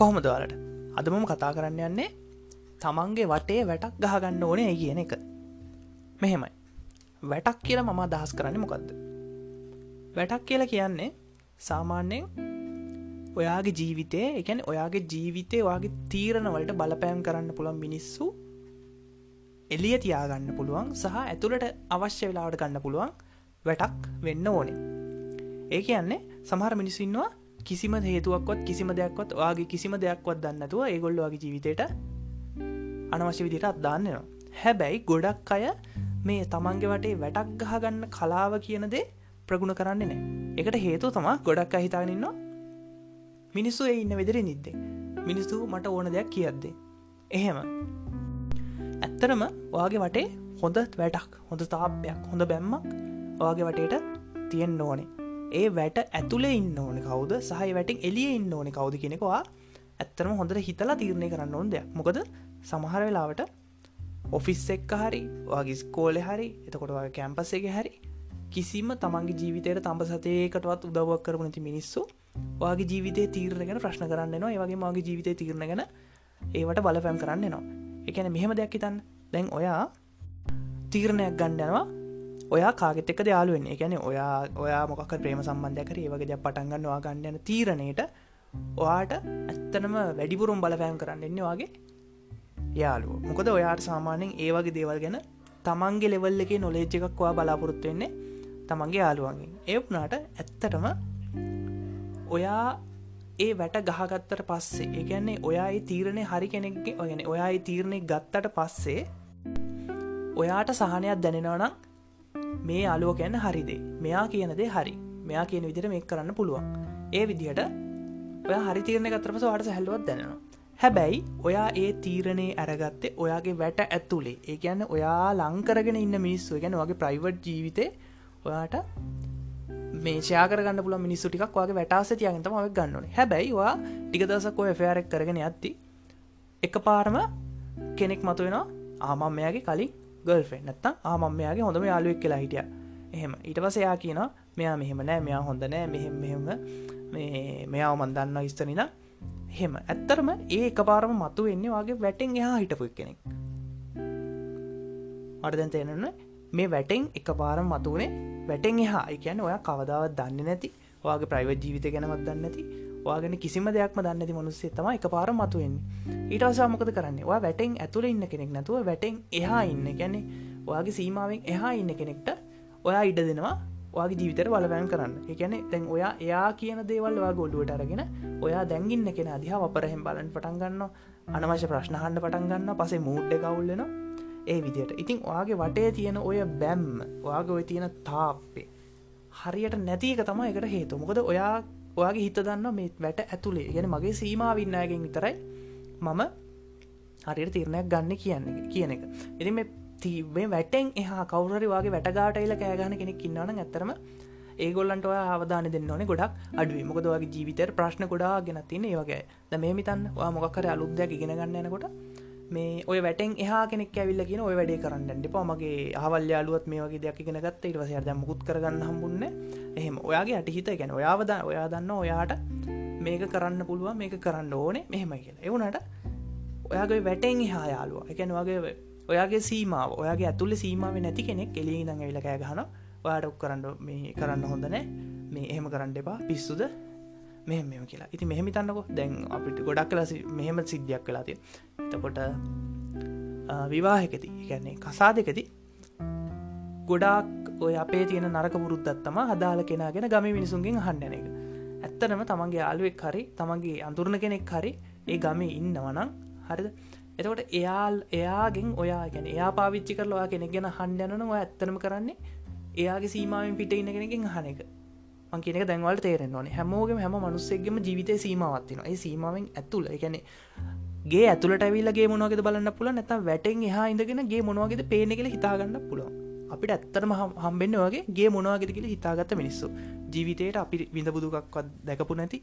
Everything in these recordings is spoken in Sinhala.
කොහොමද වලට අදමම කතා කරන්න යන්නේ තමන්ගේ වටේ වැටක් ගහගන්න ඕනේ කියන එක. මෙහෙමයි. වැටක් කියලා මම දහස් කරන්න මොකක්ද වැටක් කියලා කියන්නේ සාමාන්‍යයෙන් ඔයාගේ ජීවිතය එකැන ඔයාගේ ජීවිතය ඔයාගේ තීරණවලට බලපෑම් කරන්න පුළන් මිනිස්සු එලිය තියාගන්න පුළුවන් සහ ඇතුළට අවශ්‍ය වෙලාවට ගන්න පුළුවන් වැටක් වෙන්න ඕනේ. ඒ කියන්නේ සමහර මිනිසින්වා කිසිම හේතුවක්වත් කිසිම දෙයක්වත් ඔයාගේ කිසිම දෙයක්වත් දන්නතුව ඒගොල්ලවාගේ ජීවිතයට අනවශ්‍ය විදිට අත්දාන්නවා හැබැයි ගොඩක් අය මේ තමන්ගේ වටේ වැටක් ගහගන්න කලාව කියනදේ ප්‍රගුණ කරන්නේ නෑ එකට හේතු තමා ගොඩක් අහිතාගන්නවා මිනිස්සු ඒ ඉන්න වෙදර නිද්දේ මිනිස්සු මට ඕන දෙයක් කියද්දේ. එහෙම. ඇත්තරම ඔයාගේ වටේ හොඳ වැටක් හොඳ තාපයක් හොඳ බැම්මක් ඔයාගේ වටේට තියෙන් ඕනේ. ඒ වැට ඇතුළේ ඉන්න ඕන කවද? සහහි වැටින් එලිය ඉන්න ඕන කවද කෙනෙකවා ඇත්තරම හොඳට හිතලා තීරණය කරන්න ඕොන් දෙයක්. මොකද සමහර වෙලාවට ඔෆිස් එක්ක හරි වගේ ස්කෝලෙ හරි එතකොට වගේ කැම්පස් එක හරි කිසිම තමන්ගේ ජීවිතයට තඹ සතයකටවත් උදවක් කරපු නැති මිනිස්සු වගේ ජීවිතය තීරණ ගැන ප්‍රශ්න කරන්නවා ඒවගේ මගේ ජීවිතය තීරණ ගැන ඒවට බලපැම් කරන්න නවා එකන මෙහෙම දෙයක් හිතන්න. දැන් ඔයා තීරණයක් ගණ්ඩනවා ඔයා කාගෙත් එක්ක යාලුවෙන් එකන ඔයා ඔයා මොකක් ප්‍රේම සම්බන්ධයකර ඒවගේ දෙයක් පටන්ගන්නවා ගන්න යන තීරණයට ඔයාට ඇත්තනම වැඩිපුරුම් බලපෑම් කරන්න එන්න වගේ යාලුව මොකද ඔයාට සාමාන්‍යෙන් ඒවගේ දේවල් ගැන තමන්ගේ ලෙවල් එක නොලේජ් එකක්වා බලාපොරොත්තු වෙන්නේ තමන්ගේ යාලුවන්ගෙන් ඒ වනාට ඇත්තටම ඔයා ඒ වැට ගහගත්තට පස්සේ ඒගැන්නේ ඔයා තීරණය හරි කෙනෙක්ගේ ඔයගෙන ඔයා තීරණය ගත්තට පස්සේ ඔයාට සහනයක් දැනෙනවනම් මේ අලුව කියන්න හරිදේ මෙයා කියනදේ හරි. මෙයා කියන විදිට මේ කරන්න පුළුවන්. ඒ විදිහට ඔය හරි තීරණය ගත්තරපස වාට හැල්ලුවත් දැනවා හැබැයි ඔයා ඒ තීරණය ඇරගත්තේ ඔයාගේ වැට ඇතුළේ ඒ කියන්න ඔයා ලංකරගෙන ඉන්න මිනිස්සු. ගැන වගේ ප්‍රයිවට් ජීවිතය ඔයාට මේ ශයාකරගන්න පුල මිනිස්සු ටික් වගේ වැටස තියගතම වක් ගන්නන හැබැයිවා ටිකදසක් ඔය ෆෑරෙක් කරගෙන ඇත්ති එක පාරම කෙනෙක් මතුවෙන ආමම් මෙයාගේ කලින් ගල්ෆෙන් නැත්තම් ආමම් මෙයාගේ හොඳම යාලුවෙක් කියලා හිටිය. එහෙම. ඊට පස එයා කියන මෙයා මෙහෙම නෑ මෙයා හොඳ නෑ මෙහෙම මෙහෙම මේ මෙයාව මන්දන්න ස්තනින හෙම ඇත්තරම ඒ එක පාරම මතු වෙන්නේ වගේ වැටෙන් එහා හිටපු කෙනෙක් අර්දැන් තේනන්න මේ වැටෙන් එක පාරම් මතුවනේ වැටෙන් එහා. එකන්න ඔය කවදාවත් දන්න නැති වගේ ප්‍රයිව ජීවිත ගැනවත් දන්න ඇති වාගෙන කිසිම දෙයක්ම දන්නති මනුස්සේ තම එක පාර මතුවෙන්නේ. ඊට අසාමකද කරන්නේ? වා වැටෙන් ඇතුළ ඉන්න කෙනෙක් නැතුව වැටෙන් එහා ඉන්න. ගැනෙ ඔයාගේ සීමාවෙන් එහා ඉන්න කෙනෙක්ට ඔයා ඉඩ දෙනවා වගේ ජීවිතර බලපෑන් කරන්න. එකන තැන් ඔයා එයා කියන දේවල් වා ගොඩුවට අරගෙන ඔයා දැන්ගින්න කෙන අදිහ අපරහෙම බලන් පටන්ගන්න අනවශ්‍ය ප්‍රශ්නහන්ඩ පටන්ගන්න පසේ මූඩ්ඩ කවුල්ලෙන ඒ විදියට ඉතින් ඔයාගේ වටේ තියෙන ඔය බැම්ම ඔයාගේ ඔය තියෙන තාප්පේ හරියට නැතික තම එකට හේතු මොකද ඔයා ඔයාගේ හිත දන්න මේ වැට ඇතුළේ ගැන මගේ සීමාවින්නයගෙන් විතරයි මම හරියට තීරණයක් ගන්න කියන්නේ කියන එක. එති මේ තිබේ වැටෙන් එහා කවුරරි වගේ වැටගාට එල කෑගන කෙනෙක් ඉන්නවන ඇතරම ඒගොල්ලන්ට ඔය අවධාන දෙන්න ඕනේ ගොඩක් අඩුවේ මොකදවගේ ජීවිතර ප්‍රශ්න ගොඩා ගෙන තින්න ඒවගේ ද මේ මිතන් මොකක්කර අලුද්දයක් ඉගෙන ගන්න යනකොට මේ ඔය වැටෙන් එහා කෙනෙක් ඇවිල්ල කියන ඔය වැඩේ කරන්න එපා. මගේ හවල් යාලුවත් මේ වගේ දෙයක් ඉගෙන ගත්ත. ඉට වසය ද මුකුත් කරගන්න හම්බුන්න එහෙම. ඔයාගේ අටිහිත ගැන ඔයාවද ඔයා දන්න ඔයාට මේක කරන්න පුළුවන් මේක කරන්න ඕනේ. මෙහෙමයි කියලා. එවුනට ඔයාගේ වැටෙන් එහා යාලුව එකැන වගේ ඔයාගේ සීමාව ඔයාගේ ඇතුල්ල සීමාව නැති කෙනෙක් එලි දඟ විල කෑ ගහන ඔයාට කරන්න මේ කරන්න හොඳනෑ මේ එහෙම කරන්න එපා. පිස්සුද? මෙහෙම මෙම කියලා. ඉති මෙහෙමි තන්නකො දැන් අපිට ගොඩක් කලසි මෙහෙම සිද්ධියක් කලාතිය එතකොට විවාහකති ගැන්නේ කසා දෙකති ගොඩක් ඔය අපේ තියෙන නරක පුරුද්දත්තම හදාල කෙනගෙන ගම මිනිසුන්ගෙන් හන්ඩන එක. ඇත්තනම තමන්ගේ අලුවෙක් හරි තමන්ගේ අඳුරණ කෙනෙක් හරි ඒ ගමේ ඉන්නවනං හරිද? එතකොට එයාල් එයාගෙන් ඔයා ගැන එයා පාවිච්චි කරලවා කෙනෙක් ගැන හන්ඩයනන ඔය ඇත්තනම කරන්නේ එයාගේ සීමාවෙන් පිට ඉන්න කෙනෙකින් හන එක. මංකිනක දැන්වලට තේරෙන් ඕනේ. හැමෝගම හැම මනුස්සෙක්ගම ජීවිතය සීමාවත්තින ඒ සීමාවෙන් ඇතුළ. එකැනෙ ගේ ඇතුලට ඇවිල්ලගේ මොනවගේ බලන්න පුල නැත වැටෙන් එහා ඉඳගෙනගේ මොනවගේ පේන කියල හිතාගන්න පුළුවන්. අපිට ඇත්තරම හම්බෙන්න්න වගේ ගේ මොනවාගෙද කියල හිතාගත්ත මිනිස්සු. ජීවිතයට අපි විඳබුදුකක්වත් දැකපු නැති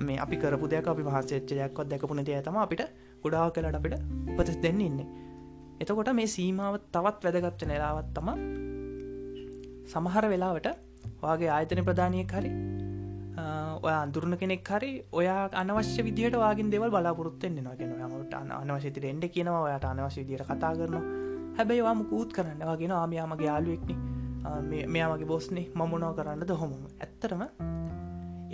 මේ අපි කරපු දෙයක් අපි මහසච්චයක්වත් දැකපු නැති ඇතම අපිට ගොඩා කලට අපිට උපතස් දෙන්න ඉන්න. එතකොට මේ සීමාව තවත් වැදගත්ත නෙලාවත් තම සමහර වෙලාවට වගේ ආයතන ප්‍රධානය හරි ඔය අඳුරන කෙනෙක් හරි ඔයා අනවශ්‍ය විදිහට වාගින් දෙවල් බලාපොරොත්තෙන් ගෙන යමට අනවශ්‍යති එන්ඩ කියනවා ඔයාට අනවශ්‍ය විදියට කතා කරනවා. හැබැයි වාම කූත් කරන්න. වගෙන ආමයාමගේ යාලුවෙක්න මෙයාමගේ බොස්නේ. මමුණෝ කරන්නද හොම ඇත්තරම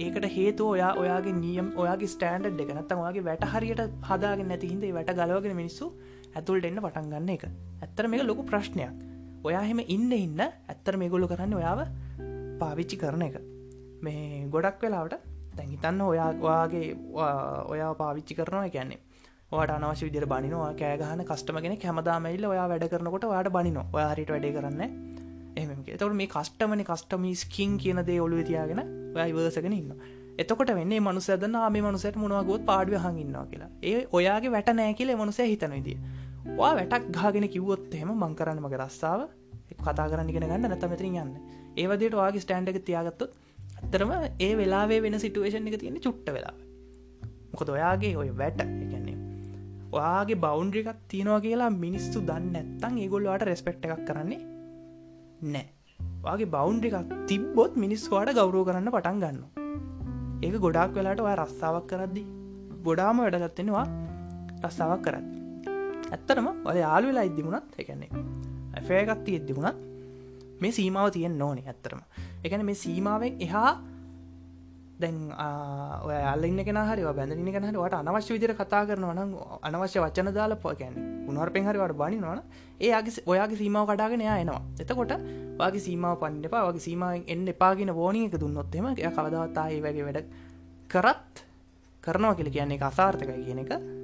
ඒකට හේතු ඔයා ඔයාගේ නියම් ඔයාගේ ස්ටන්ඩ් එක. නත්තම් වගේ වැට හරියට හදාගෙන නැතිහින්ද වැට ගලවගෙන මිනිස්සු ඇතුල්ට එන්න පටන් ගන්න එක. ඇත්තර මේක ලොකු ප්‍රශ්නයක්. ඔයා හෙම ඉන්න ඉන්න ඇත්තර මේගොල්ලු කරන්න ඔයාව පාවිච්චි කරන එක. මේ ගොඩක් වෙලාවට තැහිතන්න ඔයාගේ ඔයා පාවිච්චි කරනවා කියන්නේ. වාට අනවශ්‍ය විදිර බනිනවා කෑගහන කස්ටමගෙන කැමදාමයිල්ල ඔයා වැඩ කරනකොට වාට බනිනවා. ඔයාහරිට වැඩ කරන්න එම තවට මේ කස්ටමනි කස්ටමීස් කින් කියන දේ ඔලු තියාගෙන ඔයයිවර්සගෙන ඉන්න එතකොට වෙන්නේ මනුසද මේ මනුසට මොනවගොත් පාඩුව හඟන්නවා කියලා. ඒ ඔයාගේ වැට නෑ කියල මනුස හිතන විදිිය. වා වැටක් ගාගෙන කිව්වොත් එහෙම මංකරන්න මගේ රස්සාාව. කතා කරන්න ගෙන ගන්න නැත මෙතරින් යන්න. ඒවදට වාගේ ස්ටන්ඩ එක තියාගත්තොත් ඇත්තරම ඒ වෙලාවේ වෙන සිටුවේෂන් එක තියෙන චුට්ට වෙලා මොකද ඔයාගේ ඔය වැට එකන්නේ ඔයාගේ බෞන්ඩ්‍රිකක් තියෙනවා කියලා මිනිස්සු දන්න ඇත්තං ඒගොල්ලවාට රෙස්පෙක්් එකක් කරන්නේ නෑ වගේ බෞන්ඩ්‍රිකක් තිබ්බොත් මිනිස්වාට ගෞරෝ කරන්න පටන් ගන්න ඒක ගොඩක් වෙලාට ඔය රස්සාාවක් කරද්දි ගොඩාම වැඩගත්තෙනවා රස්සාාවක් කරන්න ඇත්තරම ඔය යාලු වෙලා ඉද්දිමුණත් එකන්නේ ඇෆෑගත්ති එද්දිමුණත් මේ සීමාව තියෙන් ඕනේ ඇත්තරම එකන මේ සීමාවෙන් එහා දැන් ඔය අල්ලන්න කෙන හරි බැඳන කෙනහට අනවශ්‍ය විදිර කතා කරනවන අනවශ්‍ය වචන දාල පොකැන් උනවර පෙහරිවට බනිනවන ඒගේ ඔයාගේ සීමාව කඩාගෙන එනවා. එතකොට වගේ සීමාව පන්න එපා වගේ සීමාවෙන් එන්න එපාගෙන ෝනි එක දුන්නොත්තෙම එය කවදවත්තා ඒ වගේ වැඩ කරත් කරනවා කියල කියන්නේ අසාර්ථකයි කියන එක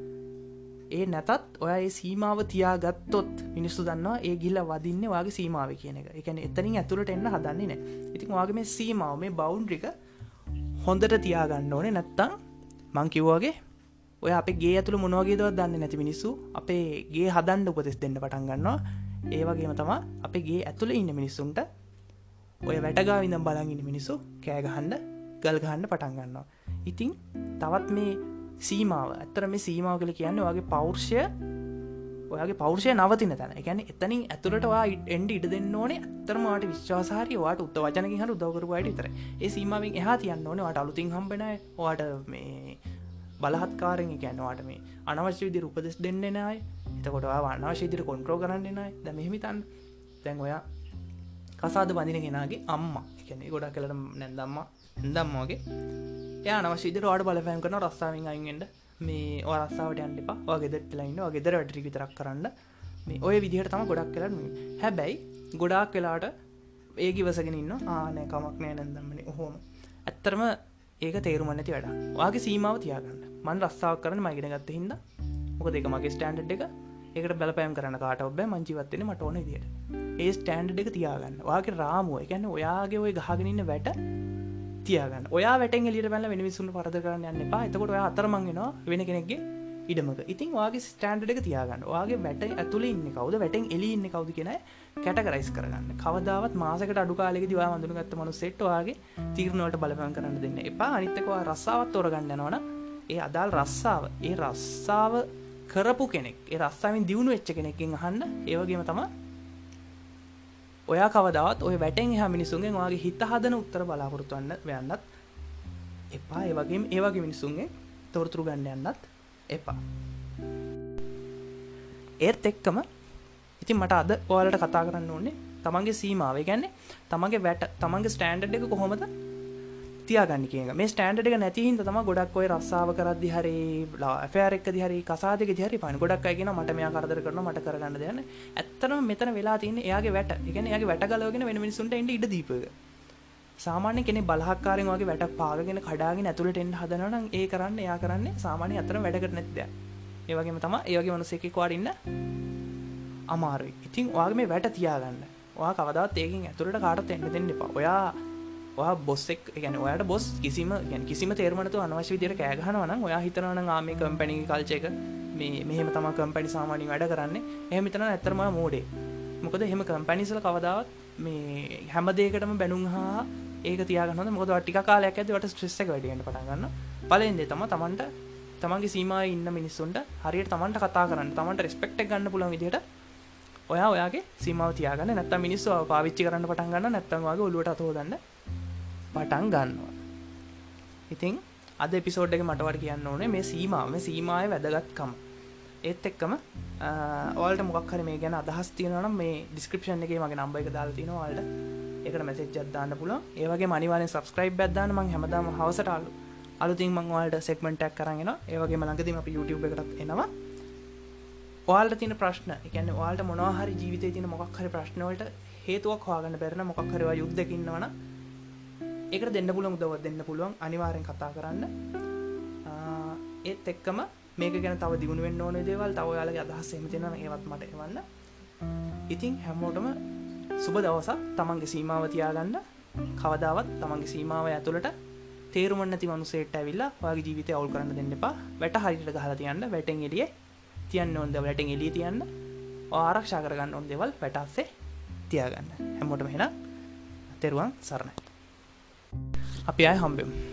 ඒ නැතත් ඔය ඒ සීමාව තියාගත්තොත් මිනිස්සු දන්නවා ඒ ගිල්ල වදින්න වගේ සීමාව කියන එක. එකන එතනින් ඇතුළට එන්න හදන්නේ නෑ. ඉතින් වගේ මේ සීමාව මේ බෞන්්ඩික හොඳට තියාගන්න ඕනේ. නැත්තං මංකිව්වාගේ ඔය අප ගේ ඇතුළ මොනවගේදවත් දන්න නැති මිනිස්සු අපේ ගේ හදන්ඩ උපදෙස් දෙන්න පටන් ගන්නවා. ඒවගේම තමා අපගේ ඇතුළ ඉන්න මිනිස්සුන්ට ඔය වැටගාවිදම් බලගින්න මිනිස්සු කෑගහන්ඩ ගල්ගහන්ඩ පටන් ගන්නවා. ඉතිං තවත් මේ සීමාව. ඇත්තර මේ සීමාව කළ කියන්න වගේ පෞර්ෂය ඔයාගේ පෞර්ෂය නවතින තැන. ගැන එතනින් ඇතුළටවා එන්ඩ ඉඩ දෙන්න ඕනේ. ඇතරමට විශ්වාසාරය වාට උත්ත වචනක හට උදවකරවාට තර ඒ සීමාවෙන් එහා තියන්න ඕනේ. වට අලුතින් හම්බෙන වාට මේ බලහත්කාරෙන් ගැනවාට මේ අනවශ්‍ය විදි උපදෙස් දෙන්න නයි එතකොට අනවශ්‍ය ඉදිරි කොන්ට්‍රෝ කරන්න නයි ද මෙහිමිතන් දැන් ඔයා කසාද බඳින කෙනගේ අම්ම. එකන ගොඩක් කලට නැදම්ම දම්මෝගේ ය අනවශීදර වාඩ බලපෑම් කරන රස්සාාවෙන් අයිගෙන්ට මේ ඔරස්සාාවට අන්ඩපා ගෙදට ලයින්න ගෙදර වැටරි විතරක් කරන්න. මේ ඔය විදිහට තම ගොඩක් කරන්න හැබැයි ගොඩාක් වෙලාට ඒගිවසගෙන ඉන්න ආනය කමක් නෑ නැදම්මන හෝම ඇත්තරම ඒක තේරුම නැති වැඩ වගේ සීමාව තියාගන්න. මන් රස්සාාවක් කරන මගෙන ගත්ත හිද මොක දෙක මගේ ස්ටන්ඩ් එක. ඒකට බලපෑම් කරන කාට ඔබ මංචිවත්වෙන මට ඕන දිට ඒ ස්ටන්ඩ් එක තියාගන්න. වගේ රාමුව එකැන්න ඔයාගේ ඔය ගහගෙනන්න වැට තියගන්න. ඔයා වැට ලිට බැල වෙන විසුන් පරද කරන්න යන්න එපා. එතකොට ඔයා අතරමංගෙනවා වෙන කෙනෙක්ගේ ඉඩමක. ඉතින් වගේ ස්ටන්ඩ් එක තියාගන්න. ඔයාගේ වැට ඇතුල ඉන්න කවද? වැටෙන් එලි ඉන්න කවද කියෙන කැටකරයිස් කරගන්න. කවදාවත් මාසකට අඩුකාලෙක දවා මඳුන ගත්ත මනු සෙට්වාගේ තීරණවට බලපන් කරන්න දෙන්න එපා. අනිත්තකවා රස්සාවත් තෝරගන්න නොන ඒ අදාල් රස්සාාව ඒ රස්සාාව කරපු කෙනෙක් ඒ රස්සාාවෙන් දියුණු වෙච්ච කෙනෙකින් අහන්න ඒවගේම තමා ඔයා කවදවත් ඔය වැටෙන් එහ මිනිසුන්ගේ වගේ හිත හදන උත්තර බලාපොරොත්තුවන්න යන්නත් එපා. ඒවගේ ඒවගේ මිනිසුන්ගේ තොරතුරු ගන්න යන්නත් එපා. ඒත් එක්කම ඉතින් මට අද ඔයාලට කතා කරන්න ඕන්නේ තමන්ගේ සීමාව. ගැන්නේ තමන්ගේ වැට තමන්ගේ ස්ටෑන්ඩ් එක කොහොමද තියාගන්න කිය මේ ස්ටන්ඩ් එක නැතිහින්ද තම ගොඩක් ඔය රස්සාාව කරදදි හරි ෆෑරෙක් දිහරි කසාදක දිහරි පන. ගොඩක් අයගෙන මට මෙයා කරදර කරන මට කරගන්න දෙයන්න ඇත්තන මෙතන වෙලා තියන්න එයාගේ වැට. එකන යාගේ වැටගලගෙන වෙන මිනිසුන්ට එට ඉඩ දීපක සාමාන්‍ය කෙනෙ බලහක්කාරෙන් වගේ වැට පාගෙන කඩාගෙන ඇතුළට එන්න හදනනම් ඒ කරන්න එයා කරන්න සාමානය අතර වැඩකට නැත්ද ඒවගේම තම ඒවගේ මනුසෙකෙක් වාඩන්න අමාරුයි. ඉතින් වාගේ මේ වැට තියාගන්න. වා කවදත් ඒකින් ඇතුළට කාටත් එන්න දෙන්න එපා. ඔයා බොස්සෙක් ගැන ඔයාට බොස් කිසිම ගැන් කිසිම තේරමනතු අනවශ්‍ය විදිර කෑගහනවන ඔයා හිතනවන ආමේ කම්පැණි කල්චයක මේ මෙහෙම තම කම්පැනි සාමානි වැඩ කරන්න. එහෙමිතන ඇතරම මෝඩේ. මොකද එහෙම කම්පැනිසල කවදාවත් මේ හැමදේකටම බැනුම් හා ඒක තියගන්න මොද ටික කාලයක් ඇති වට ශ්‍රෙස්සක වැඩියට පටගන්න පලෙන්දේ තම තමන්ට තමන්ගේ සීම ඉන්න මිනිස්සුන්ට හරියට තමන්ට කතා කරන්න තමන්ට රෙස්පෙක්ට ගන්න පුළන් විදිට ඔයා ඔයාගේ සීමාව තියාගන්න. නැත්ත මිනිස්සුව පාවිච්චි කරන්න පටන් ගන්න නැත්තන්වාගේ ඔලුවට අතෝදන්න පටන් ගන්නවා. ඉතිං අද එපිසෝඩ් එක මටවට කියන්න ඕනේ මේ සීමාව සීමාය වැදගත්කම. ඒත් එක්කම ඔල්ට මොක්හර මේ ගැන අදහස් තියනම් මේ ඩිස්ක්‍රපෂන් එක මගේ නම්බ එක දාල් තිනවාල්ට එකට මැසෙච් අදදාන්න පුල ඒවගේ මනිවාන සබස්ක්‍රයිබ් බැදදාන මං හැමදාම හවසටල්ලු අලුතින් මංවාල්ට සෙක්මෙන්ටක් කරගෙන ඒවගේ මළඟතිම අප YouTube එකටත් එනවා. ඔයාල්ට තින ප්‍රශ්න එකන්න වාල්ට මොනහරි ජීවිතය තින මොක් හරි ප්‍රශ්නවලට හේතුවක් හවාගන්න බැරන මොක්හරවා යුද්ධකින්නවන එක දෙන්න පුළන් දව දෙන්න පුළුවන් අනිවාරෙන් කතා කරන්න. ඒත් එක්කම මේක ගැන තව දියුණුවෙන් ඕන දේවල් තව යාලගේ අදහස් එමතින ඒවත් මට එවන්න. ඉතින් හැමෝටම සුබ දවසක් තමන්ගේ සීමාව තියාගන්න. කවදාවත් තමන්ගේ සීමාව ඇතුළට තේරුමන්නති මනුසේට ඇවිල්ලා වගේ ජීවිතය අවුල් කරන්න දෙන්න එපා. වැට හරිට ගහලා තියන්න වැටෙන් එලිය තියන්න ඔොන්ද වැටෙන් එලිය තියන්න. ආරක්ෂා කරගන්න ඔොන් දෙවල් වැටස්සේ තියාගන්න. හැමෝටම හෙන තෙරුවන් සරණයි. අපි අය හම්බෙමු.